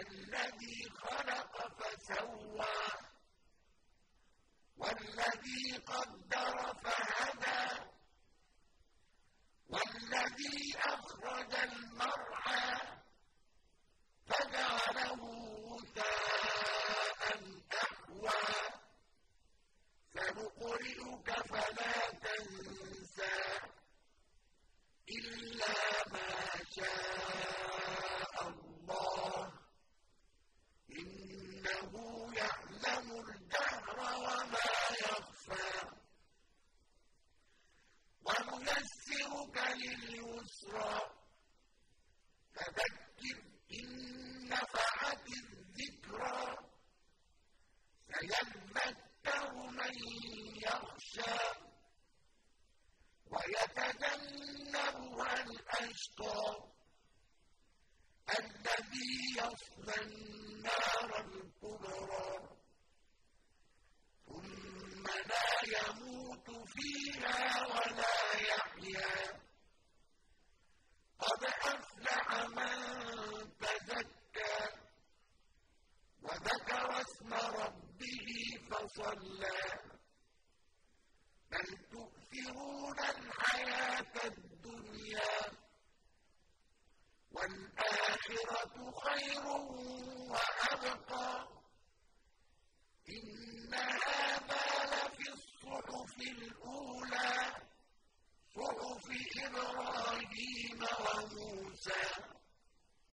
الذي خلق فسوى والذي قدر فهدى. لِلْيُسْرَىٰ فَذَكِّرْ إِن نَّفَعَتِ الذِّكْرَىٰ. سَيَذَّكَّرُ مَن يَخْشَىٰ. وَيَتَجَنَّبُهَا الْأَشْقَى. الَّذِي يَصْلَى النَّارَ الْكُبْرَىٰ. ثُمَّ لَا يَمُوتُ فِيهَا وَلَا فَصَلَّىٰ بَلْ تُؤْثِرُونَ الْحَيَاةَ الدُّنْيَا وَالْآخِرَةُ خَيْرٌ وَأَبْقَىٰ. إِنَّ هَٰذَا لَفِي الصُّحُفِ الْأُولَىٰ.